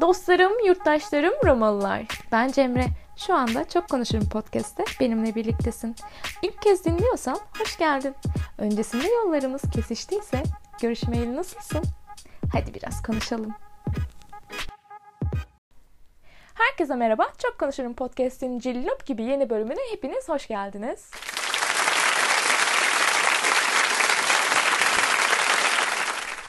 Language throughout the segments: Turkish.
Dostlarım, yurttaşlarım, Romalılar. Ben Cemre. Şu anda Çok Konuşurum Podcast'te benimle birliktesin. İlk kez dinliyorsan hoş geldin. Öncesinde yollarımız kesiştiyse görüşmeyeli nasılsın? Hadi biraz konuşalım. Herkese merhaba. Çok Konuşurum Podcast'in Cillop gibi yeni bölümüne hepiniz hoş geldiniz.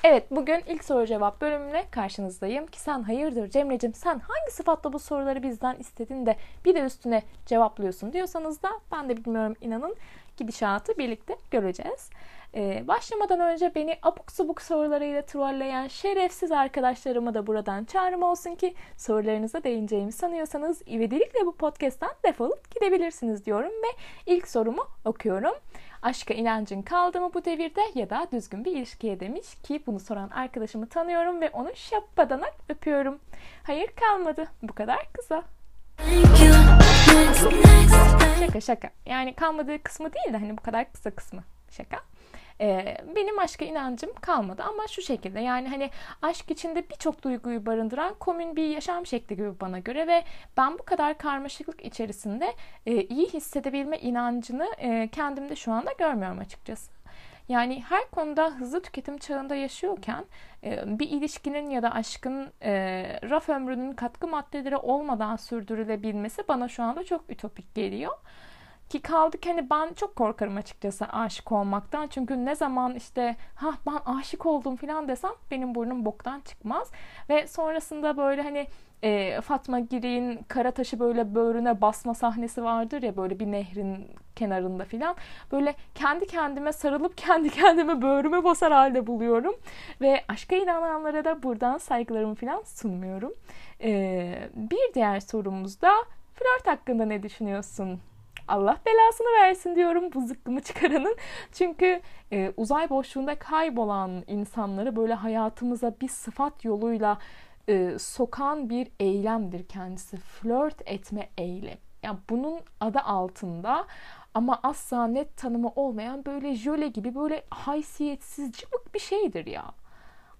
Evet bugün ilk soru cevap bölümüne karşınızdayım ki sen hayırdır Cemre'cim sen hangi sıfatla bu soruları bizden istedin de bir de üstüne cevaplıyorsun diyorsanız da ben de bilmiyorum inanın gidişatı birlikte göreceğiz. Ee, başlamadan önce beni abuk subuk sorularıyla trolleyen şerefsiz arkadaşlarıma da buradan çağrım olsun ki sorularınıza değineceğimi sanıyorsanız ivedilikle bu podcast'ten defolup gidebilirsiniz diyorum ve ilk sorumu okuyorum. Aşka inancın kaldı mı bu devirde ya da düzgün bir ilişkiye demiş ki bunu soran arkadaşımı tanıyorum ve onu şapadanak öpüyorum. Hayır kalmadı. Bu kadar kısa. Şaka şaka. Yani kalmadığı kısmı değil de hani bu kadar kısa kısmı. Şaka. Ee, benim aşka inancım kalmadı ama şu şekilde yani hani aşk içinde birçok duyguyu barındıran komün bir yaşam şekli gibi bana göre ve ben bu kadar karmaşıklık içerisinde e, iyi hissedebilme inancını e, kendimde şu anda görmüyorum açıkçası. Yani her konuda hızlı tüketim çağında yaşıyorken e, bir ilişkinin ya da aşkın e, raf ömrünün katkı maddeleri olmadan sürdürülebilmesi bana şu anda çok ütopik geliyor. Ki kaldık hani ben çok korkarım açıkçası aşık olmaktan. Çünkü ne zaman işte ha ben aşık oldum falan desem benim burnum boktan çıkmaz. Ve sonrasında böyle hani e, Fatma Giri'nin kara taşı böyle böğrüne basma sahnesi vardır ya böyle bir nehrin kenarında filan. Böyle kendi kendime sarılıp kendi kendime böğrüme basar halde buluyorum. Ve aşka inananlara da buradan saygılarımı filan sunmuyorum. E, bir diğer sorumuz da flört hakkında ne düşünüyorsun? Allah belasını versin diyorum bu zıkkımı çıkaranın. Çünkü e, uzay boşluğunda kaybolan insanları böyle hayatımıza bir sıfat yoluyla e, sokan bir eylemdir kendisi. Flört etme eylem. Yani bunun adı altında ama asla net tanımı olmayan böyle jöle gibi böyle haysiyetsiz cıvık bir şeydir ya.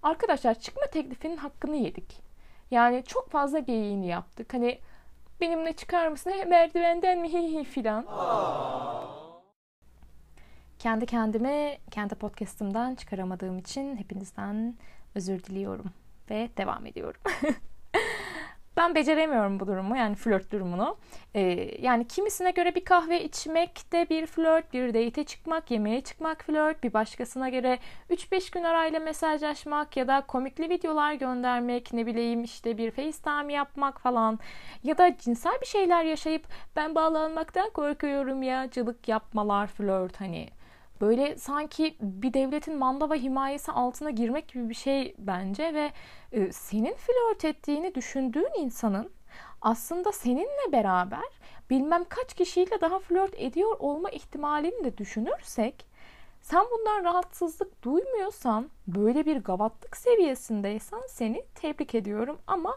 Arkadaşlar çıkma teklifinin hakkını yedik. Yani çok fazla geyiğini yaptık. Hani benimle çıkar mısın? Merdivenden mi hi filan. Kendi kendime, kendi podcastımdan çıkaramadığım için hepinizden özür diliyorum ve devam ediyorum. ben beceremiyorum bu durumu yani flört durumunu. Ee, yani kimisine göre bir kahve içmek de bir flört, bir date çıkmak, yemeğe çıkmak flört, bir başkasına göre 3-5 gün arayla mesajlaşmak ya da komikli videolar göndermek, ne bileyim işte bir FaceTime yapmak falan ya da cinsel bir şeyler yaşayıp ben bağlanmaktan korkuyorum ya cılık yapmalar flört hani böyle sanki bir devletin manda ve himayesi altına girmek gibi bir şey bence ve e, senin flört ettiğini düşündüğün insanın aslında seninle beraber bilmem kaç kişiyle daha flört ediyor olma ihtimalini de düşünürsek sen bundan rahatsızlık duymuyorsan böyle bir gavatlık seviyesindeysen seni tebrik ediyorum. Ama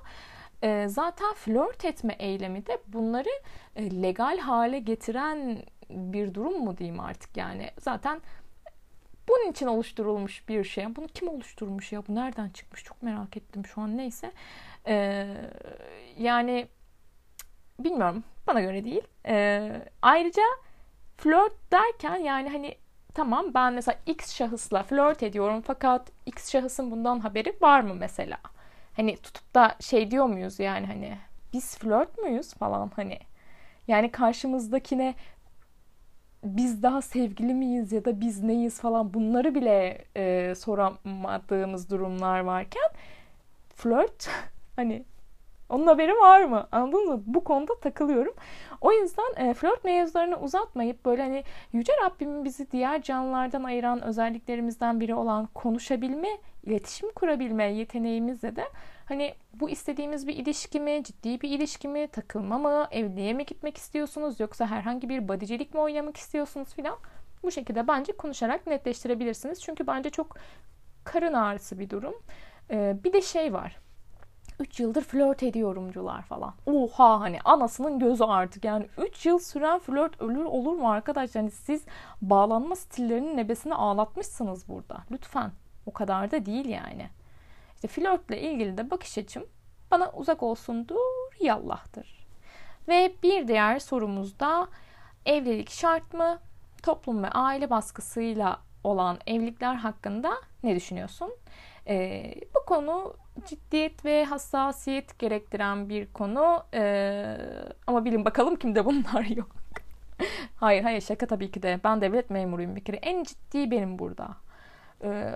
e, zaten flört etme eylemi de bunları e, legal hale getiren bir durum mu diyeyim artık yani. Zaten bunun için oluşturulmuş bir şey. Bunu kim oluşturmuş ya? Bu nereden çıkmış? Çok merak ettim şu an. Neyse. Ee, yani bilmiyorum. Bana göre değil. Ee, ayrıca flört derken yani hani tamam ben mesela X şahısla flört ediyorum fakat X şahısın bundan haberi var mı mesela? Hani tutup da şey diyor muyuz yani hani biz flört müyüz falan hani. Yani karşımızdakine biz daha sevgili miyiz ya da biz neyiz falan bunları bile e, soramadığımız durumlar varken flört hani onun haberi var mı? Anladınız mı? Bu konuda takılıyorum. O yüzden e, flört mevzularını uzatmayıp böyle hani Yüce Rabbimin bizi diğer canlılardan ayıran özelliklerimizden biri olan konuşabilme, iletişim kurabilme yeteneğimizle de hani bu istediğimiz bir ilişki mi, ciddi bir ilişki mi, takılma mı, evliliğe mi gitmek istiyorsunuz yoksa herhangi bir badicilik mi oynamak istiyorsunuz filan bu şekilde bence konuşarak netleştirebilirsiniz. Çünkü bence çok karın ağrısı bir durum. Ee, bir de şey var 3 yıldır flört ediyorumcular falan. Oha hani anasının gözü artık. Yani 3 yıl süren flört ölür olur mu arkadaş? Yani siz bağlanma stillerinin nebesini ağlatmışsınız burada. Lütfen. O kadar da değil yani. İşte flörtle ilgili de bakış açım bana uzak olsundur yallahdır. Ve bir diğer sorumuzda evlilik şart mı? Toplum ve aile baskısıyla olan evlilikler hakkında ne düşünüyorsun? Ee, bu konu ciddiyet ve hassasiyet gerektiren bir konu. Ee, ama bilin bakalım kimde bunlar yok. hayır hayır şaka tabii ki de. Ben devlet memuruyum bir kere. En ciddi benim burada. Ee,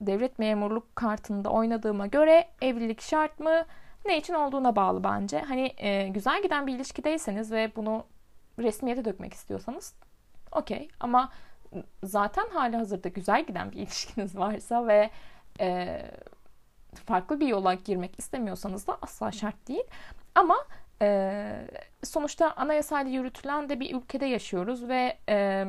devlet memurluk kartında oynadığıma göre evlilik şart mı? Ne için olduğuna bağlı bence. Hani e, güzel giden bir ilişkideyseniz ve bunu resmiyete dökmek istiyorsanız okey. Ama zaten hali hazırda güzel giden bir ilişkiniz varsa ve e, farklı bir yola girmek istemiyorsanız da asla şart değil. Ama e, sonuçta anayasayla yürütülen de bir ülkede yaşıyoruz ve e,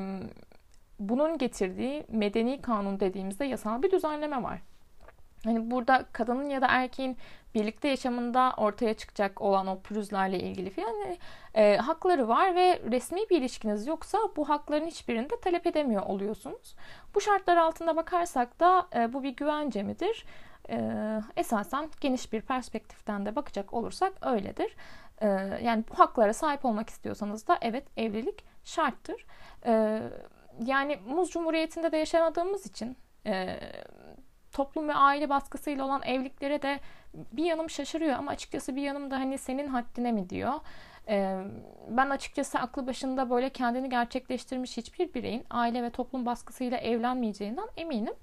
bunun getirdiği medeni kanun dediğimizde yasal bir düzenleme var. Hani burada kadının ya da erkeğin birlikte yaşamında ortaya çıkacak olan o pürüzlerle ilgili falan e, hakları var ve resmi bir ilişkiniz yoksa bu hakların hiçbirini de talep edemiyor oluyorsunuz. Bu şartlar altında bakarsak da e, bu bir güvence midir? E, esasen geniş bir perspektiften de bakacak olursak öyledir. E, yani bu haklara sahip olmak istiyorsanız da evet evlilik şarttır. E, yani Muz Cumhuriyeti'nde de yaşamadığımız için e, toplum ve aile baskısıyla olan evliliklere de bir yanım şaşırıyor ama açıkçası bir yanım da hani senin haddine mi diyor. Ben açıkçası aklı başında böyle kendini gerçekleştirmiş hiçbir bireyin aile ve toplum baskısıyla evlenmeyeceğinden eminim.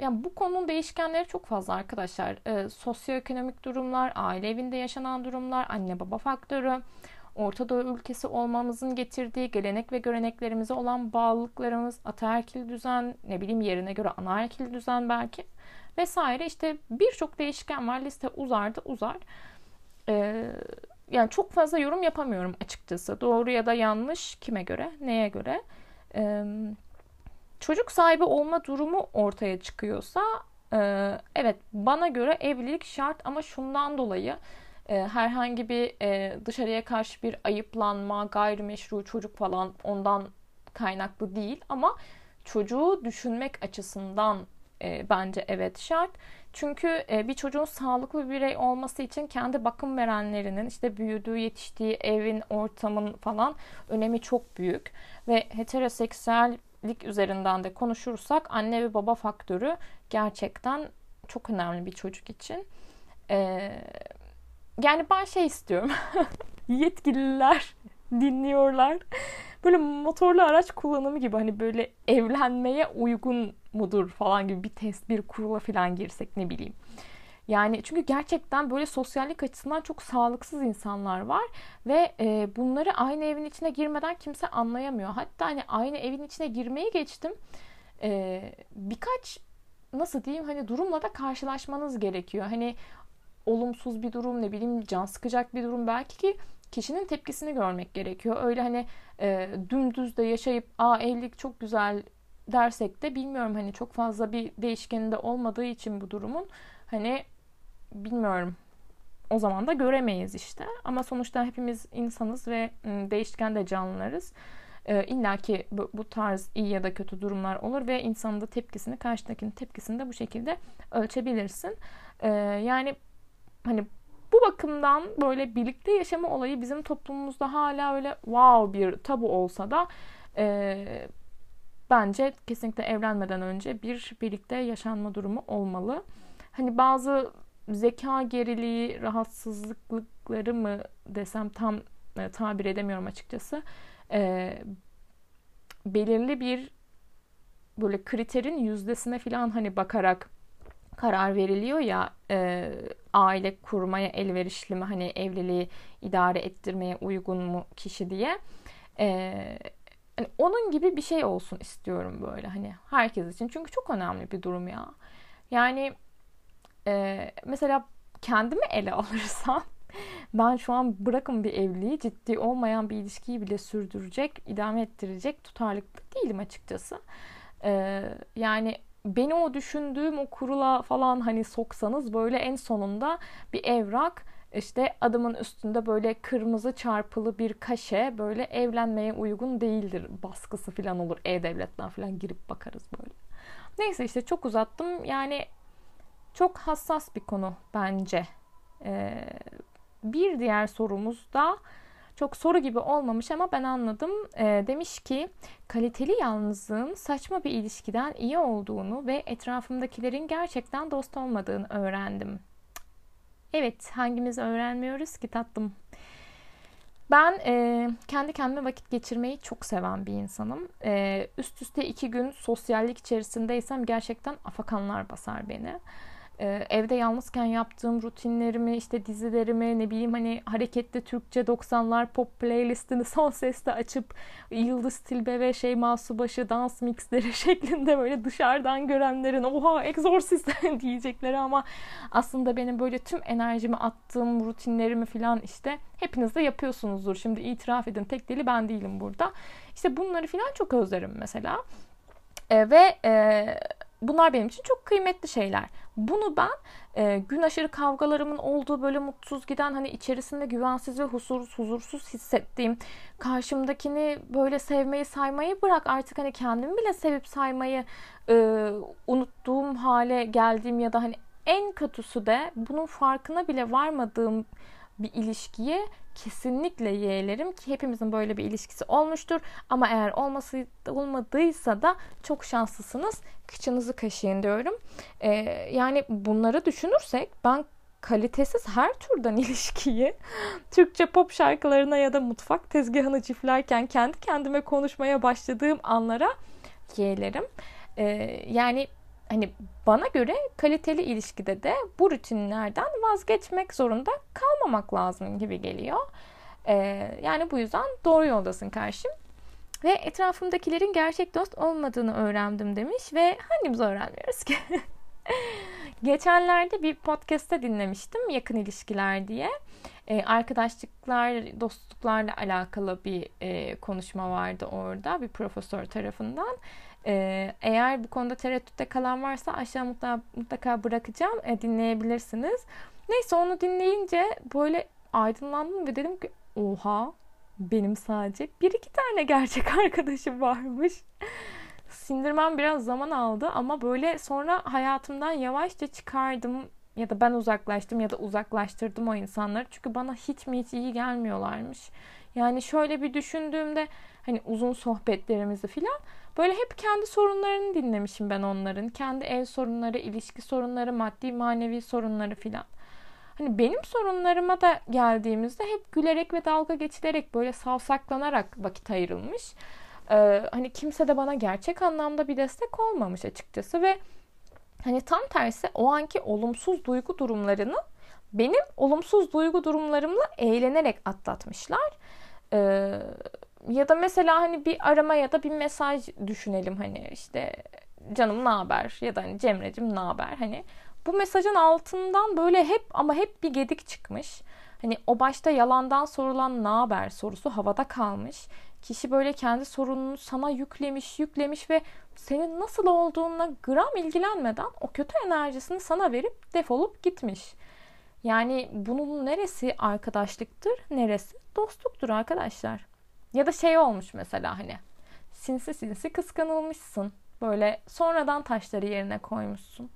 Yani bu konunun değişkenleri çok fazla arkadaşlar. Sosyoekonomik durumlar, aile evinde yaşanan durumlar, anne baba faktörü, Orta Doğu ülkesi olmamızın getirdiği gelenek ve göreneklerimize olan bağlılıklarımız, ataerkil düzen, ne bileyim yerine göre anaerkil düzen belki vesaire işte birçok değişken var. Liste uzar da uzar. Ee, yani çok fazla yorum yapamıyorum açıkçası. Doğru ya da yanlış kime göre, neye göre. Ee, çocuk sahibi olma durumu ortaya çıkıyorsa e, evet bana göre evlilik şart ama şundan dolayı herhangi bir e, dışarıya karşı bir ayıplanma, gayrimeşru çocuk falan ondan kaynaklı değil ama çocuğu düşünmek açısından e, bence evet şart. Çünkü e, bir çocuğun sağlıklı bir birey olması için kendi bakım verenlerinin işte büyüdüğü, yetiştiği evin, ortamın falan önemi çok büyük. Ve heteroseksüellik üzerinden de konuşursak anne ve baba faktörü gerçekten çok önemli bir çocuk için. Eee yani ben şey istiyorum. Yetkililer dinliyorlar. Böyle motorlu araç kullanımı gibi hani böyle evlenmeye uygun mudur falan gibi bir test bir kurula falan girsek ne bileyim. Yani çünkü gerçekten böyle sosyallik açısından çok sağlıksız insanlar var ve e, bunları aynı evin içine girmeden kimse anlayamıyor. Hatta hani aynı evin içine girmeyi geçtim. E, birkaç nasıl diyeyim hani durumla da karşılaşmanız gerekiyor. Hani olumsuz bir durum ne bileyim can sıkacak bir durum belki ki kişinin tepkisini görmek gerekiyor. Öyle hani e, dümdüz de yaşayıp aa evlilik çok güzel dersek de bilmiyorum hani çok fazla bir değişkeninde olmadığı için bu durumun hani bilmiyorum o zaman da göremeyiz işte. Ama sonuçta hepimiz insanız ve değişken de canlılarız. Ee, İlla ki bu, bu tarz iyi ya da kötü durumlar olur ve insanın da tepkisini, karşıdakinin tepkisini de bu şekilde ölçebilirsin. Ee, yani hani bu bakımdan böyle birlikte yaşama olayı bizim toplumumuzda hala öyle wow bir tabu olsa da e, bence kesinlikle evlenmeden önce bir birlikte yaşanma durumu olmalı. Hani bazı zeka geriliği, rahatsızlıkları mı desem tam e, tabir edemiyorum açıkçası. E, belirli bir böyle kriterin yüzdesine falan hani bakarak karar veriliyor ya e, aile kurmaya elverişli mi hani evliliği idare ettirmeye uygun mu kişi diye. E, hani onun gibi bir şey olsun istiyorum böyle hani herkes için. Çünkü çok önemli bir durum ya. Yani e, mesela kendimi ele alırsam ben şu an bırakın bir evliliği ciddi olmayan bir ilişkiyi bile sürdürecek, idame ettirecek tutarlılıkta değilim açıkçası. Ee, yani beni o düşündüğüm o kurula falan hani soksanız böyle en sonunda bir evrak işte adımın üstünde böyle kırmızı çarpılı bir kaşe böyle evlenmeye uygun değildir baskısı falan olur. E-devletten falan girip bakarız böyle. Neyse işte çok uzattım. Yani çok hassas bir konu bence. E, bir diğer sorumuz da çok soru gibi olmamış ama ben anladım. E, demiş ki kaliteli yalnızlığın saçma bir ilişkiden iyi olduğunu ve etrafımdakilerin gerçekten dost olmadığını öğrendim. Evet hangimiz öğrenmiyoruz ki tatlım. Ben e, kendi kendime vakit geçirmeyi çok seven bir insanım. E, üst üste iki gün sosyallik içerisindeysem gerçekten afakanlar basar beni e, evde yalnızken yaptığım rutinlerimi, işte dizilerimi, ne bileyim hani hareketli Türkçe 90'lar pop playlistini son sesle açıp Yıldız Tilbe ve Şeyma Subaşı dans mixleri şeklinde böyle dışarıdan görenlerin oha egzorsist diyecekleri ama aslında benim böyle tüm enerjimi attığım rutinlerimi falan işte hepiniz de yapıyorsunuzdur. Şimdi itiraf edin tek deli ben değilim burada. İşte bunları falan çok özlerim mesela. E, ve e, bunlar benim için çok kıymetli şeyler. Bunu ben e, gün aşırı kavgalarımın olduğu böyle mutsuz giden hani içerisinde güvensiz ve huzursuz, huzursuz hissettiğim karşımdakini böyle sevmeyi saymayı bırak artık hani kendimi bile sevip saymayı e, unuttuğum hale geldiğim ya da hani en kötüsü de bunun farkına bile varmadığım bir ilişkiye kesinlikle yeğlerim ki hepimizin böyle bir ilişkisi olmuştur. Ama eğer olması olmadıysa da çok şanslısınız. Kıçınızı kaşıyın diyorum. Ee, yani bunları düşünürsek ben kalitesiz her türden ilişkiyi Türkçe pop şarkılarına ya da mutfak tezgahını çiftlerken kendi kendime konuşmaya başladığım anlara yeğlerim. Ee, yani hani bana göre kaliteli ilişkide de bu rutinlerden vazgeçmek zorunda kalmamak lazım gibi geliyor. Ee, yani bu yüzden doğru yoldasın karşım. Ve etrafımdakilerin gerçek dost olmadığını öğrendim demiş ve hangimiz öğrenmiyoruz ki? Geçenlerde bir podcast'te dinlemiştim yakın ilişkiler diye. Ee, arkadaşlıklar, dostluklarla alakalı bir e, konuşma vardı orada bir profesör tarafından. Ee, eğer bu konuda tereddütte kalan varsa aşağı mutlaka, mutlaka bırakacağım. E, dinleyebilirsiniz. Neyse onu dinleyince böyle aydınlandım ve dedim ki oha benim sadece bir iki tane gerçek arkadaşım varmış. Sindirmem biraz zaman aldı ama böyle sonra hayatımdan yavaşça çıkardım ya da ben uzaklaştım ya da uzaklaştırdım o insanları. Çünkü bana hiç mi hiç iyi gelmiyorlarmış. Yani şöyle bir düşündüğümde hani uzun sohbetlerimizi filan böyle hep kendi sorunlarını dinlemişim ben onların. Kendi ev sorunları, ilişki sorunları, maddi manevi sorunları filan. Hani benim sorunlarıma da geldiğimizde hep gülerek ve dalga geçilerek böyle savsaklanarak vakit ayrılmış. Ee, hani kimse de bana gerçek anlamda bir destek olmamış açıkçası ve hani tam tersi o anki olumsuz duygu durumlarını benim olumsuz duygu durumlarımla eğlenerek atlatmışlar. Ee, ya da mesela hani bir arama ya da bir mesaj düşünelim hani işte canım ne haber ya da hani Cemre'cim ne haber hani bu mesajın altından böyle hep ama hep bir gedik çıkmış. Hani o başta yalandan sorulan ne haber sorusu havada kalmış. Kişi böyle kendi sorununu sana yüklemiş, yüklemiş ve senin nasıl olduğuna gram ilgilenmeden o kötü enerjisini sana verip defolup gitmiş. Yani bunun neresi arkadaşlıktır, neresi dostluktur arkadaşlar. Ya da şey olmuş mesela hani sinsi sinsi kıskanılmışsın. Böyle sonradan taşları yerine koymuşsun.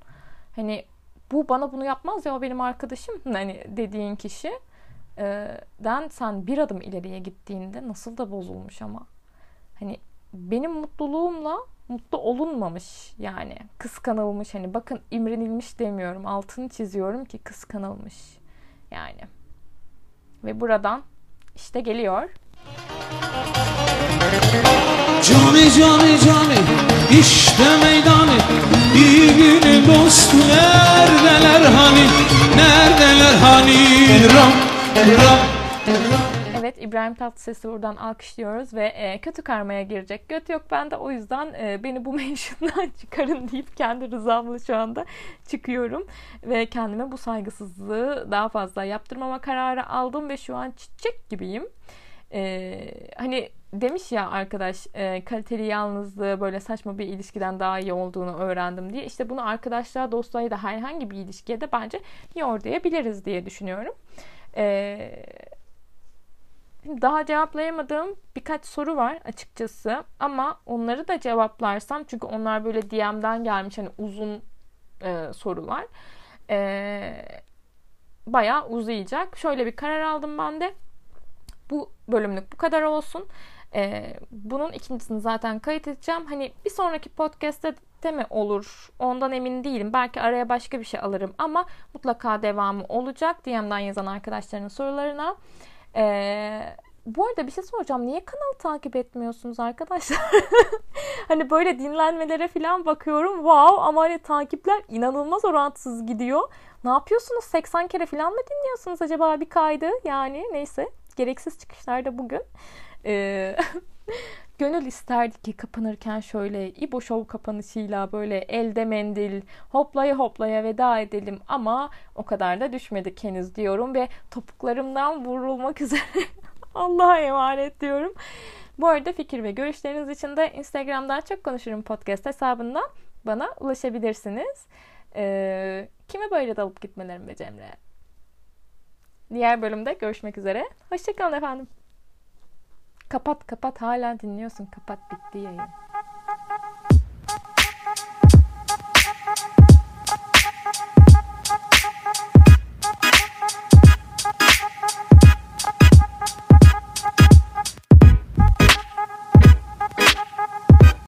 Hani bu bana bunu yapmaz ya o benim arkadaşım hani dediğin kişi den sen bir adım ileriye gittiğinde nasıl da bozulmuş ama. Hani benim mutluluğumla mutlu olunmamış yani kıskanılmış hani bakın imrenilmiş demiyorum altını çiziyorum ki kıskanılmış yani ve buradan işte geliyor Cani cani cani işte meydanı İyi günün dostu neredeler hani Neredeler hani Ram ram Evet İbrahim Tatlıses'i buradan alkışlıyoruz ve e, kötü karmaya girecek. Göt yok bende o yüzden e, beni bu mention'dan çıkarın deyip kendi rızamla şu anda çıkıyorum. Ve kendime bu saygısızlığı daha fazla yaptırmama kararı aldım ve şu an çiçek gibiyim. Ee, hani demiş ya arkadaş e, kaliteli yalnızlığı böyle saçma bir ilişkiden daha iyi olduğunu öğrendim diye. İşte bunu arkadaşlar, dostlarla da herhangi bir ilişkiye de bence yordayabiliriz diye düşünüyorum. Ee, daha cevaplayamadığım birkaç soru var açıkçası ama onları da cevaplarsam çünkü onlar böyle DM'den gelmiş hani uzun e, sorular. E, bayağı uzayacak. Şöyle bir karar aldım ben de. Bu bölümlük bu kadar olsun. Ee, bunun ikincisini zaten kayıt edeceğim. Hani bir sonraki podcast'te de mi olur? Ondan emin değilim. Belki araya başka bir şey alırım ama mutlaka devamı olacak. DM'den yazan arkadaşların sorularına. Ee, bu arada bir şey soracağım. Niye kanalı takip etmiyorsunuz arkadaşlar? hani böyle dinlenmelere falan bakıyorum. Wow ama hani takipler inanılmaz orantısız gidiyor. Ne yapıyorsunuz? 80 kere falan mı dinliyorsunuz acaba bir kaydı? Yani neyse. Gereksiz çıkışlarda bugün. Ee, gönül isterdi ki kapanırken şöyle İbo Show kapanışıyla böyle elde mendil hoplaya hoplaya veda edelim ama o kadar da düşmedik henüz diyorum ve topuklarımdan vurulmak üzere Allah'a emanet diyorum. Bu arada fikir ve görüşleriniz için de Instagram'dan çok konuşurum podcast hesabından bana ulaşabilirsiniz. Ee, kime böyle dalıp gitmelerim be Cemre? Diğer bölümde görüşmek üzere. Hoşçakalın efendim. Kapat kapat hala dinliyorsun. Kapat bitti yayın.